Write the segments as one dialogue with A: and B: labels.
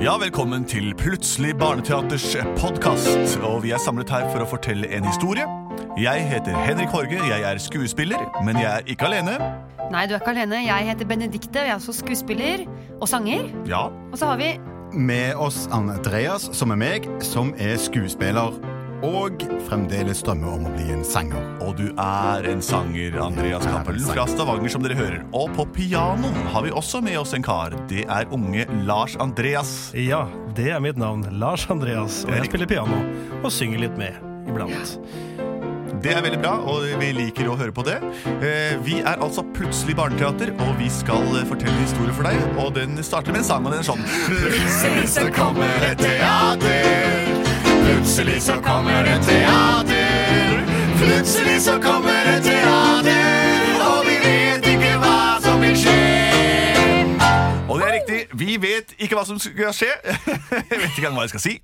A: Ja, velkommen til Plutselig barneteaters podkast. Og vi er samlet her for å fortelle en historie. Jeg heter Henrik Horge, jeg er skuespiller, men jeg er ikke alene.
B: Nei, du er ikke alene. Jeg heter Benedikte, og jeg er også skuespiller og sanger.
A: Ja,
B: Og så har vi
C: Med oss Andreas, som er meg, som er skuespiller. Og fremdeles drømmer om å bli en sanger.
A: Og du er en sanger, Andreas Cappelen fra Stavanger, som dere hører. Og på piano har vi også med oss en kar. Det er unge Lars Andreas.
D: Ja, det er mitt navn. Lars Andreas. Og jeg spiller piano og synger litt med iblant.
A: Det er veldig bra, og vi liker å høre på det. Eh, Vi er altså Plutselig barneteater, og vi skal eh, fortelle en historie for deg. Og den starter med en sang, og den er sånn Plutselig så kommer et teater. Plutselig så kommer det teater. Plutselig så kommer det teater, og vi vet ikke hva som vil skje. Og det er riktig. Vi vet ikke hva som skal skje. Jeg vet ikke hva jeg skal si.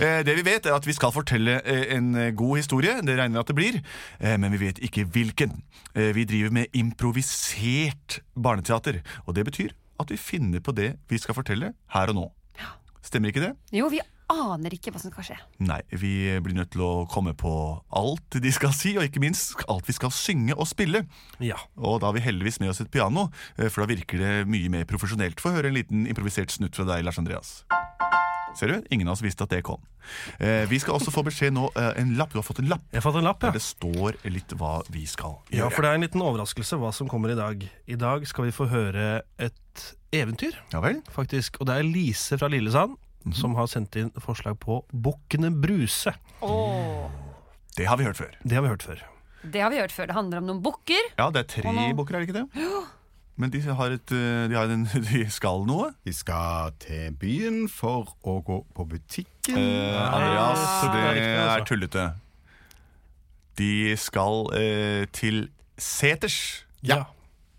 A: Eh, Det vi vet, er at vi skal fortelle eh, en god historie. Det regner vi at det blir. Eh, Men vi vet ikke hvilken. Eh, Vi driver med improvisert barneteater. Og det betyr at vi finner på det vi skal fortelle her og nå. Stemmer ikke det?
B: Jo, vi aner ikke hva som skal skje.
A: Nei, vi blir nødt til å komme på alt de skal si, og ikke minst alt vi skal synge og spille.
D: Ja.
A: Og da har vi heldigvis med oss et piano, eh, for da virker det mye mer profesjonelt. Få høre en liten improvisert snutt fra deg, Lars Andreas. Ser du? Ingen av oss visste at det kom. Eh, vi skal også få beskjed nå. Eh, en lapp. Du har fått en lapp.
D: Jeg har fått en lapp,
A: Der
D: ja.
A: det står litt hva vi skal gjøre.
D: Ja, for det er en liten overraskelse hva som kommer i dag. I dag skal vi få høre et eventyr,
A: Ja vel?
D: faktisk. Og det er Lise fra Lillesand som har sendt inn forslag på Bukkene Bruse.
B: Oh.
A: Det har vi hørt før.
D: Det har vi hørt før.
B: Det har vi hørt før. Det handler om noen bukker.
A: Ja, det er tre
B: noen...
A: bukker, er det ikke det? Men de, har et, eh, de, har en, de skal noe.
C: De skal til byen for å gå på butikken.
A: Eh, Andreas,
D: Ah,
A: det
D: det er altså.
A: tullete. De skal eh, til seters
D: Ja.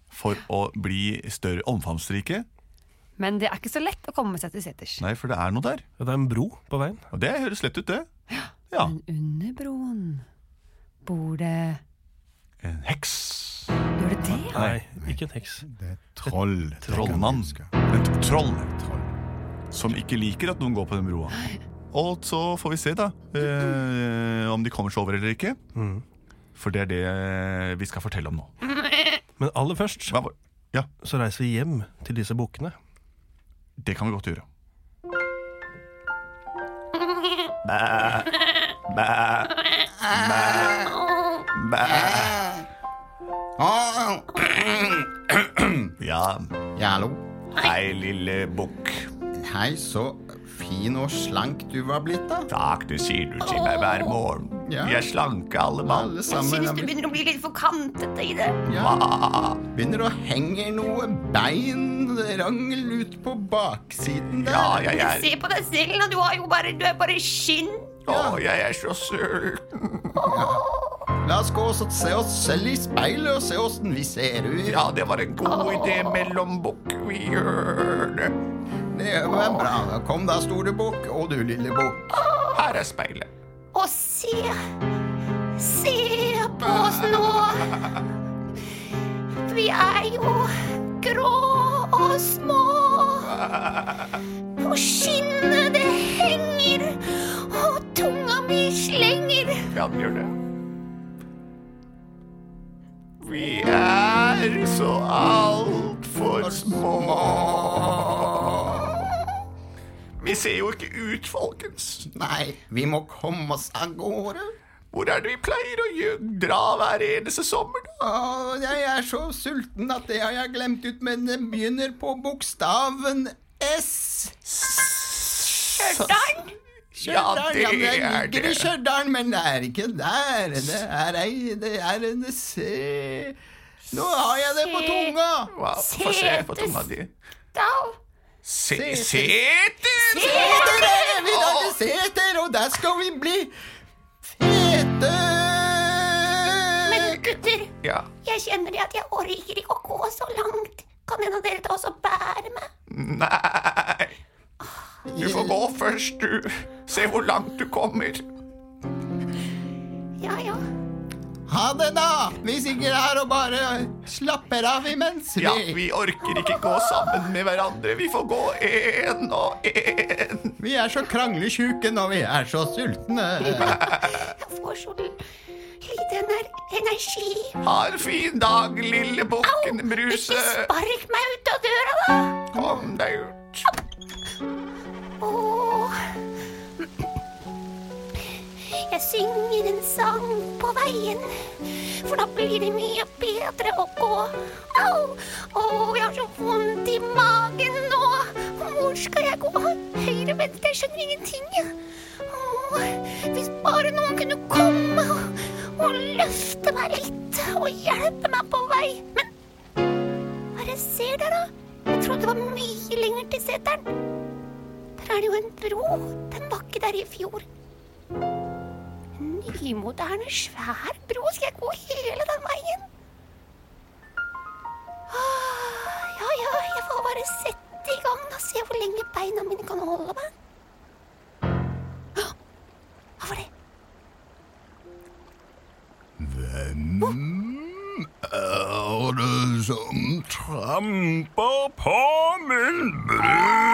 A: for å bli større omfangsrike.
B: Men det er ikke så lett å komme seg til seters.
A: Nei, for det er noe der.
D: Det er en bro på veien.
A: Og det høres lett ut, det. Ja.
B: Men under broen bor det
A: En heks.
B: Gjør det det? ja?
D: Nei, ikke en heks.
C: Det er troll.
A: Trollmann. En troll.
C: troll
A: som ikke liker at noen går på den broa. Og så får vi se, da, eh, om de kommer seg over eller ikke.
D: Mm.
A: For det er det vi skal fortelle om nå.
D: Men aller først
A: Ja,
D: så reiser vi hjem til disse bukkene.
A: Det kan vi godt gjøre. Bæ, bæ, bæ, bæ. Ja,
C: ja, hallo.
A: hei, lille bukk.
C: Hei, så fin og slank du var blitt, da.
A: Takk, det sier du til meg hver morgen.
C: Ja.
A: Vi er slanke, alle mann.
C: Alle
B: Jeg
C: synes
B: syns det begynner å bli litt for kantete i det.
C: ja. Begynner å henge noe bein, rangel ut på baksiden der.
A: Ja, jeg er
B: Se på deg selv, da. Du, har jo bare, du er bare skinn.
A: Å, jeg er så sulten.
C: La oss gå og se oss selv i speilet og se åssen vi ser ut.
A: Ja, det var en god idé, mellombukk. Vi gjør det.
C: Det var bra. Kom da, store bukk, og du lille bukk.
A: Her er speilet.
B: Å, se Se på oss nå. Vi er jo grå og små. På skinnet det henger, og tunga mi slenger.
A: Ja, den gjør det. Vi er så altfor små. Vi ser jo ikke ut, folkens.
C: Nei, vi må komme oss av gårde.
A: Hvor er det vi pleier å dra hver eneste sommer, da?
C: Åh, jeg er så sulten at det har jeg glemt ut, men det begynner på bokstaven S.
B: Stjørdal?
A: Ja, det
C: ja, det
A: er
C: ligger i
A: det.
C: Stjørdal, men det er ikke der. Det er ei Det er en C. Nå har jeg det på tunga.
A: Hva? Få se på tunga di. Se, seter!
C: Seter er vi til seter, og der skal vi bli fete.
B: Men gutter,
A: Ja.
B: jeg kjenner at jeg orker ikke å gå så langt. Kan en av dere ta oss og bære meg?
A: Nei. Du får gå først, du. Se hvor langt du kommer.
B: Ja, ja.
C: Ha det, da. Vi sitter her og bare slapper av imens vi
A: Ja, vi orker ikke gå sammen med hverandre. Vi får gå én og én.
C: Vi er så krangletjuke når vi er så sultne.
B: Jeg får så lite ener energi.
A: Ha en fin dag, lille
B: Au!
A: Bruse.
B: Ikke spark meg ut av døra, da!
A: Kom deg ut.
B: Jeg synger en sang på veien, for da blir det mye bedre å gå. Au! Åh, jeg har så vondt i magen nå. Hvor skal jeg gå? Høyre, venstre, jeg skjønner ingenting. jeg. Hvis bare noen kunne komme og, og løfte meg litt og hjelpe meg på vei. Men hva er det jeg ser der, da? Jeg trodde det var mye lenger til seteren. Der er det jo en bro. Den var ikke der i fjor. En nymoderne, svær bro. Skal jeg gå hele den veien? Ah, Ja, ja, jeg får bare sette i gang og se hvor lenge beina mine kan holde meg. Hva var det?
C: Hvem Er det som tramper på min bru?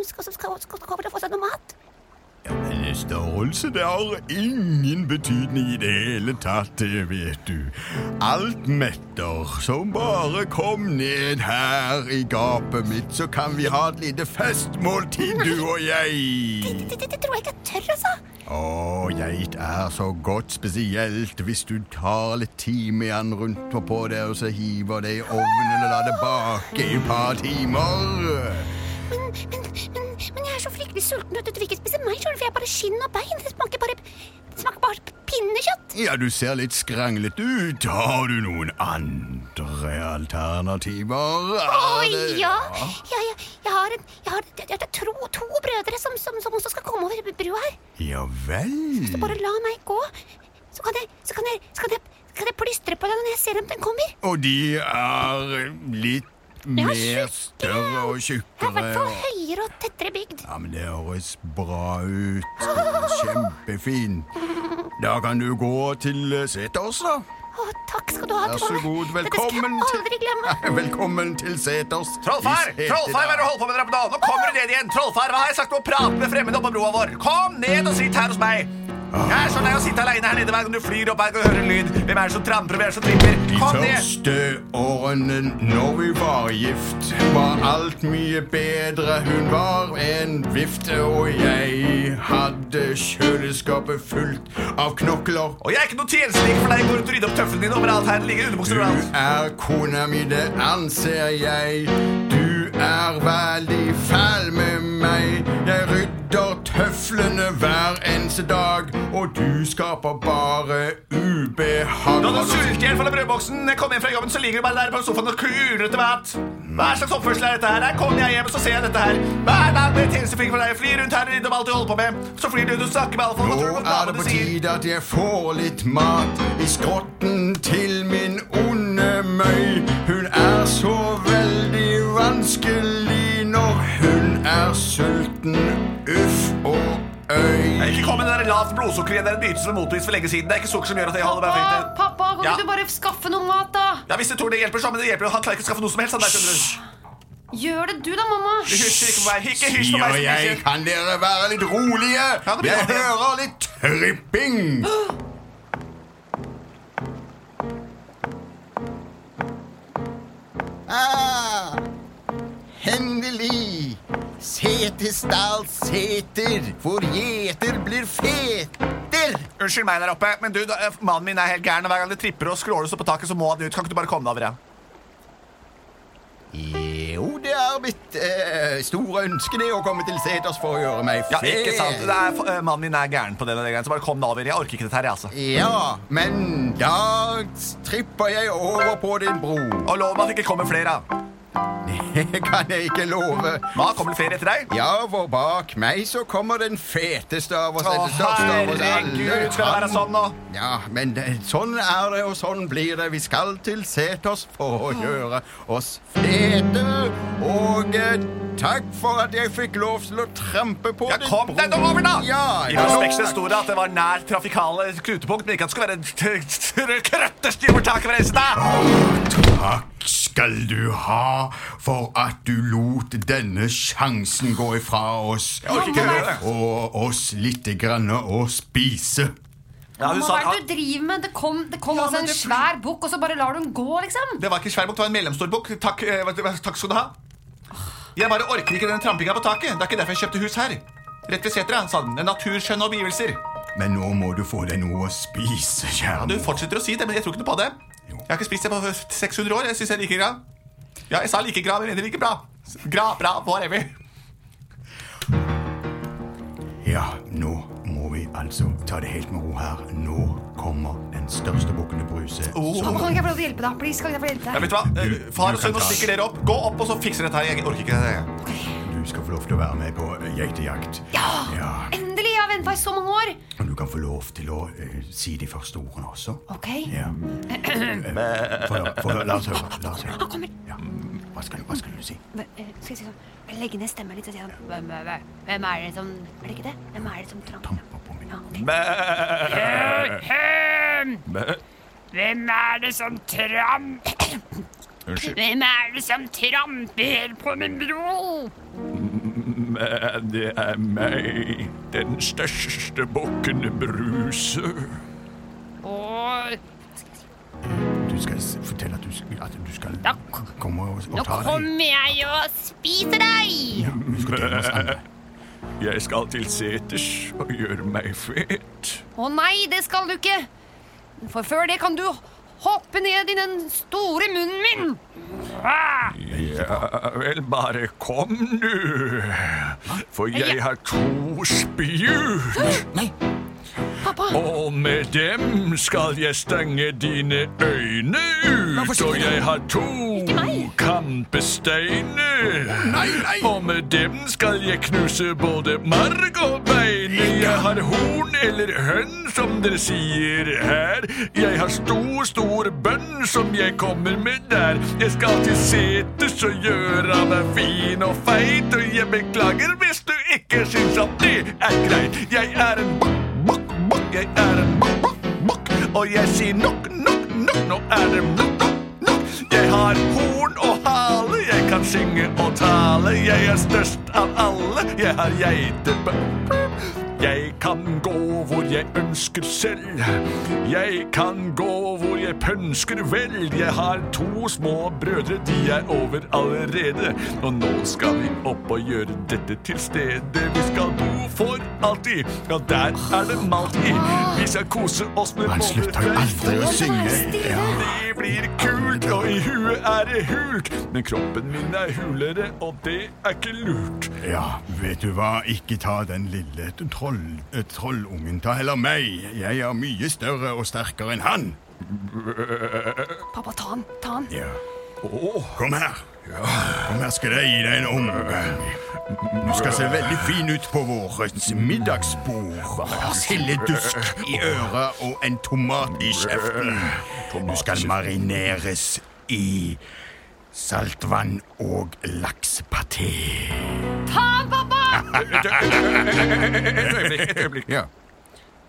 B: Som skal, som skal, skal komme og få seg noe mat.
C: Ja, men størrelse det har ingen betydning i det hele tatt, det vet du. Alt metter, så bare kom ned her i gapet mitt, så kan vi ha et lite festmåltid, du og jeg.
B: Det, det, det tror jeg ikke jeg tør, altså.
C: Å, geit er så godt, spesielt hvis du tar litt timian rundt på, på det, og så hiver det i ovnen og lar det bake i et par timer.
B: Men, men, men, men jeg er så fryktelig sulten at du vil ikke spise meg, skjønner for jeg er bare skinn og bein. Det smaker bare, det smaker bare pinnekjøtt.
C: Ja, du ser litt skranglet ut. Har du noen andre alternativer?
B: Å ja. ja, ja. Jeg har, en, jeg har, jeg har tro, to brødre som, som, som også skal komme over brua her.
C: Ja vel.
B: Så bare la meg gå. Så kan jeg, så kan jeg, så kan jeg, kan jeg plystre på deg når jeg ser om den kommer.
C: Og de er litt
B: tjukke.
C: større og
B: Jeg er i
C: tjukkere.
B: hvert fall høyere og tettere bygd.
C: Ja, men det høres bra ut. Kjempefin. Da kan du gå til eh, seters, da.
B: Å, takk skal du ha,
C: Vær så
B: Trond.
C: god.
B: Dette skal
C: Velkommen
B: jeg aldri glemme.
C: til Velkommen til seters.
A: Trollfar! Trollfar, hva er det du holder på med nå? Nå kommer du ned igjen. Trollfar, hva har jeg sagt om å prate med fremmede oppå broa vår? Kom ned og sitt her hos meg. Jeg er så lei av å sitte alene her nede hver gang du flyr opp her og hører en lyd. Hvem er det som tramper, hvem er det som tripper? Kom ned.
C: første årene når vi var gift, var alt mye bedre. Hun var en vifte, og jeg hadde kjøleskapet fullt av knokler.
A: Og jeg er ikke noe tjenestelig for deg. Går ut og rydder opp tøflene dine overalt her. Det ligger underbukser
C: Du er kona mi, det anser jeg. Du er veldig fæl med meg. Jeg rydder tøflene hver eneste dag, og du skaper bare ubehag.
A: Nå er i hjel fra brødboksen. Jeg kommer hjem fra jobben, så ligger du bare der på sofaen og kuler etter mat. Hva slags oppførsel er dette her? Her kommer jeg hjem, så ser jeg dette her. Hver dag blir tjenesteflink for deg. Flyr rundt her og rydder alt du holder på med. Så flyr du ut og snakker med alle folk.
C: Nå
A: du
C: er det på tide at jeg får litt mat i skrotten til min onde møy. Hun er så veldig vanskelig
A: lavt blodsukker igjen. Det er en byte som er motbevist for lenge siden. Det er ikke sukker som gjør at jeg holder meg
E: Pappa,
A: fint.
E: pappa, kan
A: Ja.
E: ikke du bare skaffe noe mat, da?
A: Ja, hvis du tror det hjelper, så, men det hjelper jo. Han klarer ikke å skaffe noe som helst. Han der, skjønner du.
E: Gjør det du, da, mamma.
A: Hysj, ikke på meg. Ikke hysj på meg. Som
C: jeg, kan dere være litt rolige?
A: Ja, det blir
C: Jeg
A: det.
C: hører litt tripping. Ah, endelig. Setesdal seter, hvor gjeter blir feter.
A: Unnskyld meg der oppe, men du, da, eh, mannen min er helt gæren. Hver gang det tripper og skråler så på taket, så må han ut. Kan ikke du bare komme deg over igjen?
C: Jo, det er mitt eh, store ønske det å komme til seters for å gjøre meg
F: Ja, ikke sant? Det er, uh, mannen min er gæren på det, så bare kom deg over. Jeg orker ikke dette her, jeg, altså.
C: Ja, men da tripper jeg over på din bro.
F: Og lov meg at det ikke kommer flere.
C: Det kan jeg ikke love.
F: Hva, kommer det flere etter deg?
C: Ja, for bak meg så kommer den feteste av oss.
F: Å, herregud, skal det være sånn nå?
C: Ja, men sånn er det, og sånn blir det. Vi skal til seters for å gjøre oss fete. Og eh, takk for at jeg fikk lov til å trampe på
F: Ja,
C: din
F: kom deg nå over, da!
C: Ja,
F: I prospektet sto det at det var nær trafikale knutepunkt, men ikke at det skulle være krøttestyvertak for dag.
C: Takk skal du ha for at du lot denne sjansen gå ifra oss. Og oss lite grann å spise.
F: Ja, hun sa,
E: hva er det du driver med? Det kom, det kom
F: Ja,
E: altså en
F: det-
E: svær bukk, og så bare lar du den gå, liksom?
F: det var ikke svær bukk, det var en mellomstor bukk. Takk, eh, takk skal du ha. Jeg bare orker ikke den trampinga på taket. Det er ikke derfor jeg kjøpte hus her. Rett ved setra, sa den. Naturskjønne omgivelser.
C: Men nå må du få deg noe å spise, kjære
F: Du fortsetter å si det, men jeg tror ikke noe på det. Jeg har ikke spist det på 600 år. Jeg syns jeg er like gra. Ja, jeg sa like gra, men jeg mener like bra. Gra, bra, whatever.
C: Ja, nå må vi altså ta det helt med ro her. Nå kommer den største bukkene Bruse.
F: Oh.
E: Som... kan ikke jeg få lov til å hjelpe deg? Please, kan ikke jeg få hjelpe
F: Ja, vet du hva? Eh,
C: Du-
F: Far og sønn, nå stikker dere opp. Gå opp, og så fikser dette her. Jeg orker ikke det.
C: Du skal få lov til å være med på geitejakt. Ja,
E: Ja. Endelig! Har venta i så mange år.
C: Og du kan få lov til å uh, si de første ordene også.
E: Ok.
C: Ja. For, få høre. La oss høre. La oss høre.
E: Han kommer.
C: Ja. Hva, skal, hva skal du si?
E: Men, eh, Skal jeg si sånn Legge ned stemmen litt og si sånn Hvem er det som Er det ikke det? Hvem er det som tramper?
C: På min
E: Ja.
B: Hvem er det som tramper Hvem er det som tramper på min bro?
A: Det er meg, den største bukken Bruse.
B: Og
C: Du skal fortelle at du, at du skal
B: Da
C: komme og,
B: nå
C: og ta deg.
B: kommer jeg og spiser deg!
C: Du skal dele oss andre.
A: Jeg skal til seters og gjøre meg fet.
E: Å nei, det skal du ikke! For før det kan du hoppe ned i den store munnen min!
A: Ja vel, bare kom nå. For jeg har to spjut.
E: Pappa!
A: Og med dem skal jeg stenge dine øyne ut. Og jeg har to kampesteiner. Og med dem skal jeg knuse både marg og bein. Jeg har horn eller hønn, som dere sier her. Jeg har stor, stor bønn som jeg kommer med der. Jeg skal til seters og gjøre meg fin og feit. Og jeg beklager hvis du ikke syns at det er greit. Jeg er en bukk, bukk, bukk. Jeg er en bukk, bukk, bukk. Og jeg sier nok, nok, nok. Nå er det nok, nok, nok. Jeg har horn og hale. Jeg kan synge og tale. Jeg er størst av alle. Jeg har geitebø. Jeg kan gå hvor jeg ønsker selv. Jeg kan gå hvor jeg pønsker vel. Jeg har to små brødre, de er over allerede. Og nå skal vi opp og gjøre dette til stedet. Vi skal bo for alltid. Ja, der er det malt i. Vi skal kose oss med
C: Han slutter jo aldri å synge. Ja.
A: det blir kult, og i huet er det hult. Men kroppen min er hulere, og det er ikke lurt.
C: Ja, vet du hva? Ikke ta den lille troll, eh, trollungen. Ta heller meg. Jeg er mye større og sterkere enn han.
E: Pappa, ta han! Ta han!
C: Ja. Kom her. Kom her skal jeg gi deg en omgang. Du skal se veldig fin ut på vårets middagsbord. Sildedusk i øret og en tomat i kjeften. Du skal marineres i saltvann og laksepaté.
E: Ta den, pappa!
A: Et øyeblikk, et øyeblikk.
C: Ja.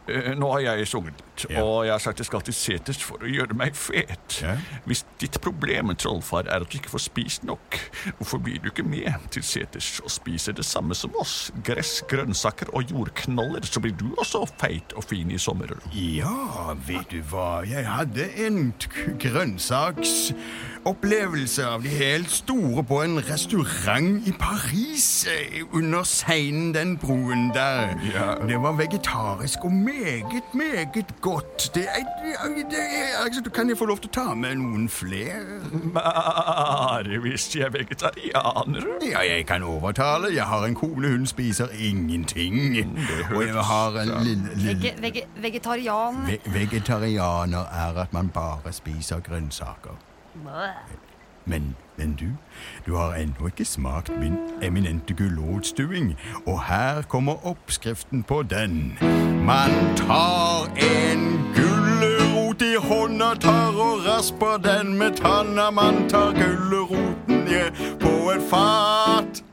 A: Eh, Nå har jeg sunget,
C: Ja.
A: og jeg har sagt jeg skal til seters for å gjøre meg fet.
C: Ja.
A: Hvis ditt problem, med trollfar, er at du ikke får spist nok, hvorfor blir du ikke med til seters og spiser det samme som oss? Gress, grønnsaker og jordknoller, så blir du også feit og fin i sommer.
C: Ja, vet du hva? Jeg hadde en k- grønnsaksopplevelse av de helt store på en restaurant i Paris eh, under seinen den broen der.
A: Ja.
C: Det var vegetarisk og meget, meget godt. Det er, det er, altså, Kan jeg få lov til å ta med noen flere?
G: Bare hvis de er vegetarianere.
C: Ja, jeg kan overtale. Jeg har en kone, hun spiser ingenting. Og jeg har en lille, lille
E: Vege, vege, vegetarian.
C: Ve Vegetarianer er at man bare spiser grønnsaker. Men, men du, du har ennå ikke smakt min eminente gulrotstuing, og her kommer oppskriften på den. Man tar en gulrot i hånda, tar og rasper den med tanna. Man tar gulroten ned på et fat.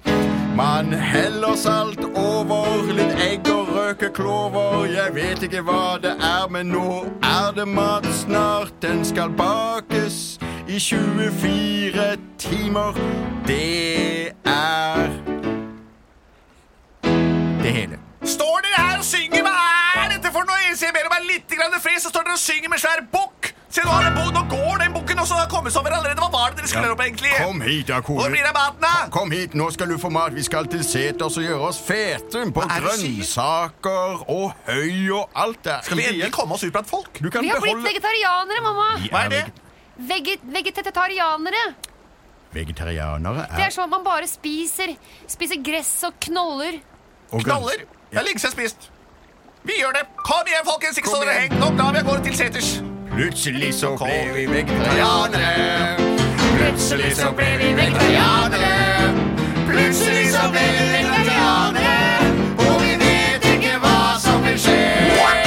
C: Man heller salt over, litt egg og røkeklover. Jeg vet ikke hva det er, men nå er det mat snart. Den skal bakes i 24 timer. Det er det hele.
A: Står dere her og synger? Hva er dette for noe? Jeg ber om meg litt fri, så står dere og synger med svær bukk. Se, nå, har det bo- nå går den bukken også. Den har kommet seg over allerede. Hva var det dere skulle opp, egentlig?
C: Kom hit, da, kone.
A: Hvor blir det maten, da?
C: Kom hit, nå skal du få mat. Vi skal til seters og gjøre oss fete på
A: er
C: grønnsaker og høy og alt der.
A: Skal vi endelig komme oss ut blant folk?
C: Du kan
E: Vi har blitt vegetarianere, mamma.
A: Hva er det?
E: Veget, vegetarianere.
C: er
E: Det er sånn at man bare spiser, spiser gress og knoller.
C: og
A: Knoller? Det er lenge siden spist. Vi gjør det. Kom igjen, folkens. Ikke så dere heng. Nå drar vi av gårde til seters.
C: Plutselig så ble vi vegetarianere. Plutselig så ble vi vegetarianere. Plutselig så ble vi vegetarianere. Og vi vet ikke hva som vil skje.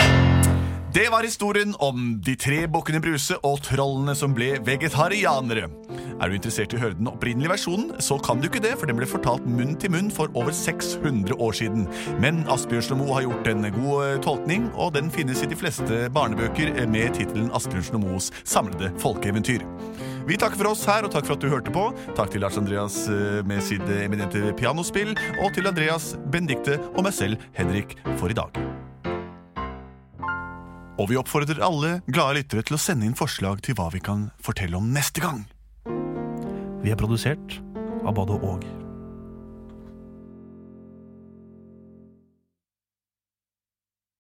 A: Det var historien om de tre bukkene Bruse og trollene som ble vegetarianere. Er du interessert i å høre den opprinnelige versjonen, så kan du ikke det, for den ble fortalt munn til munn for over 600 år siden. Men Asbjørnsen Moe har gjort en god eh, tolkning, og den finnes i de fleste barnebøker eh, med tittelen Asbjørnsen og Moes samlede folkeeventyr. Vi takker for oss her, og takk for at du hørte på. Takk til Lars Andreas eh, med sitt eminente pianospill, og til Andreas, Benedikte og meg selv, Henrik, for i dag. Og vi oppfordrer alle glade lyttere til å sende inn forslag til hva vi kan fortelle om neste gang.
D: Vi er produsert av både og.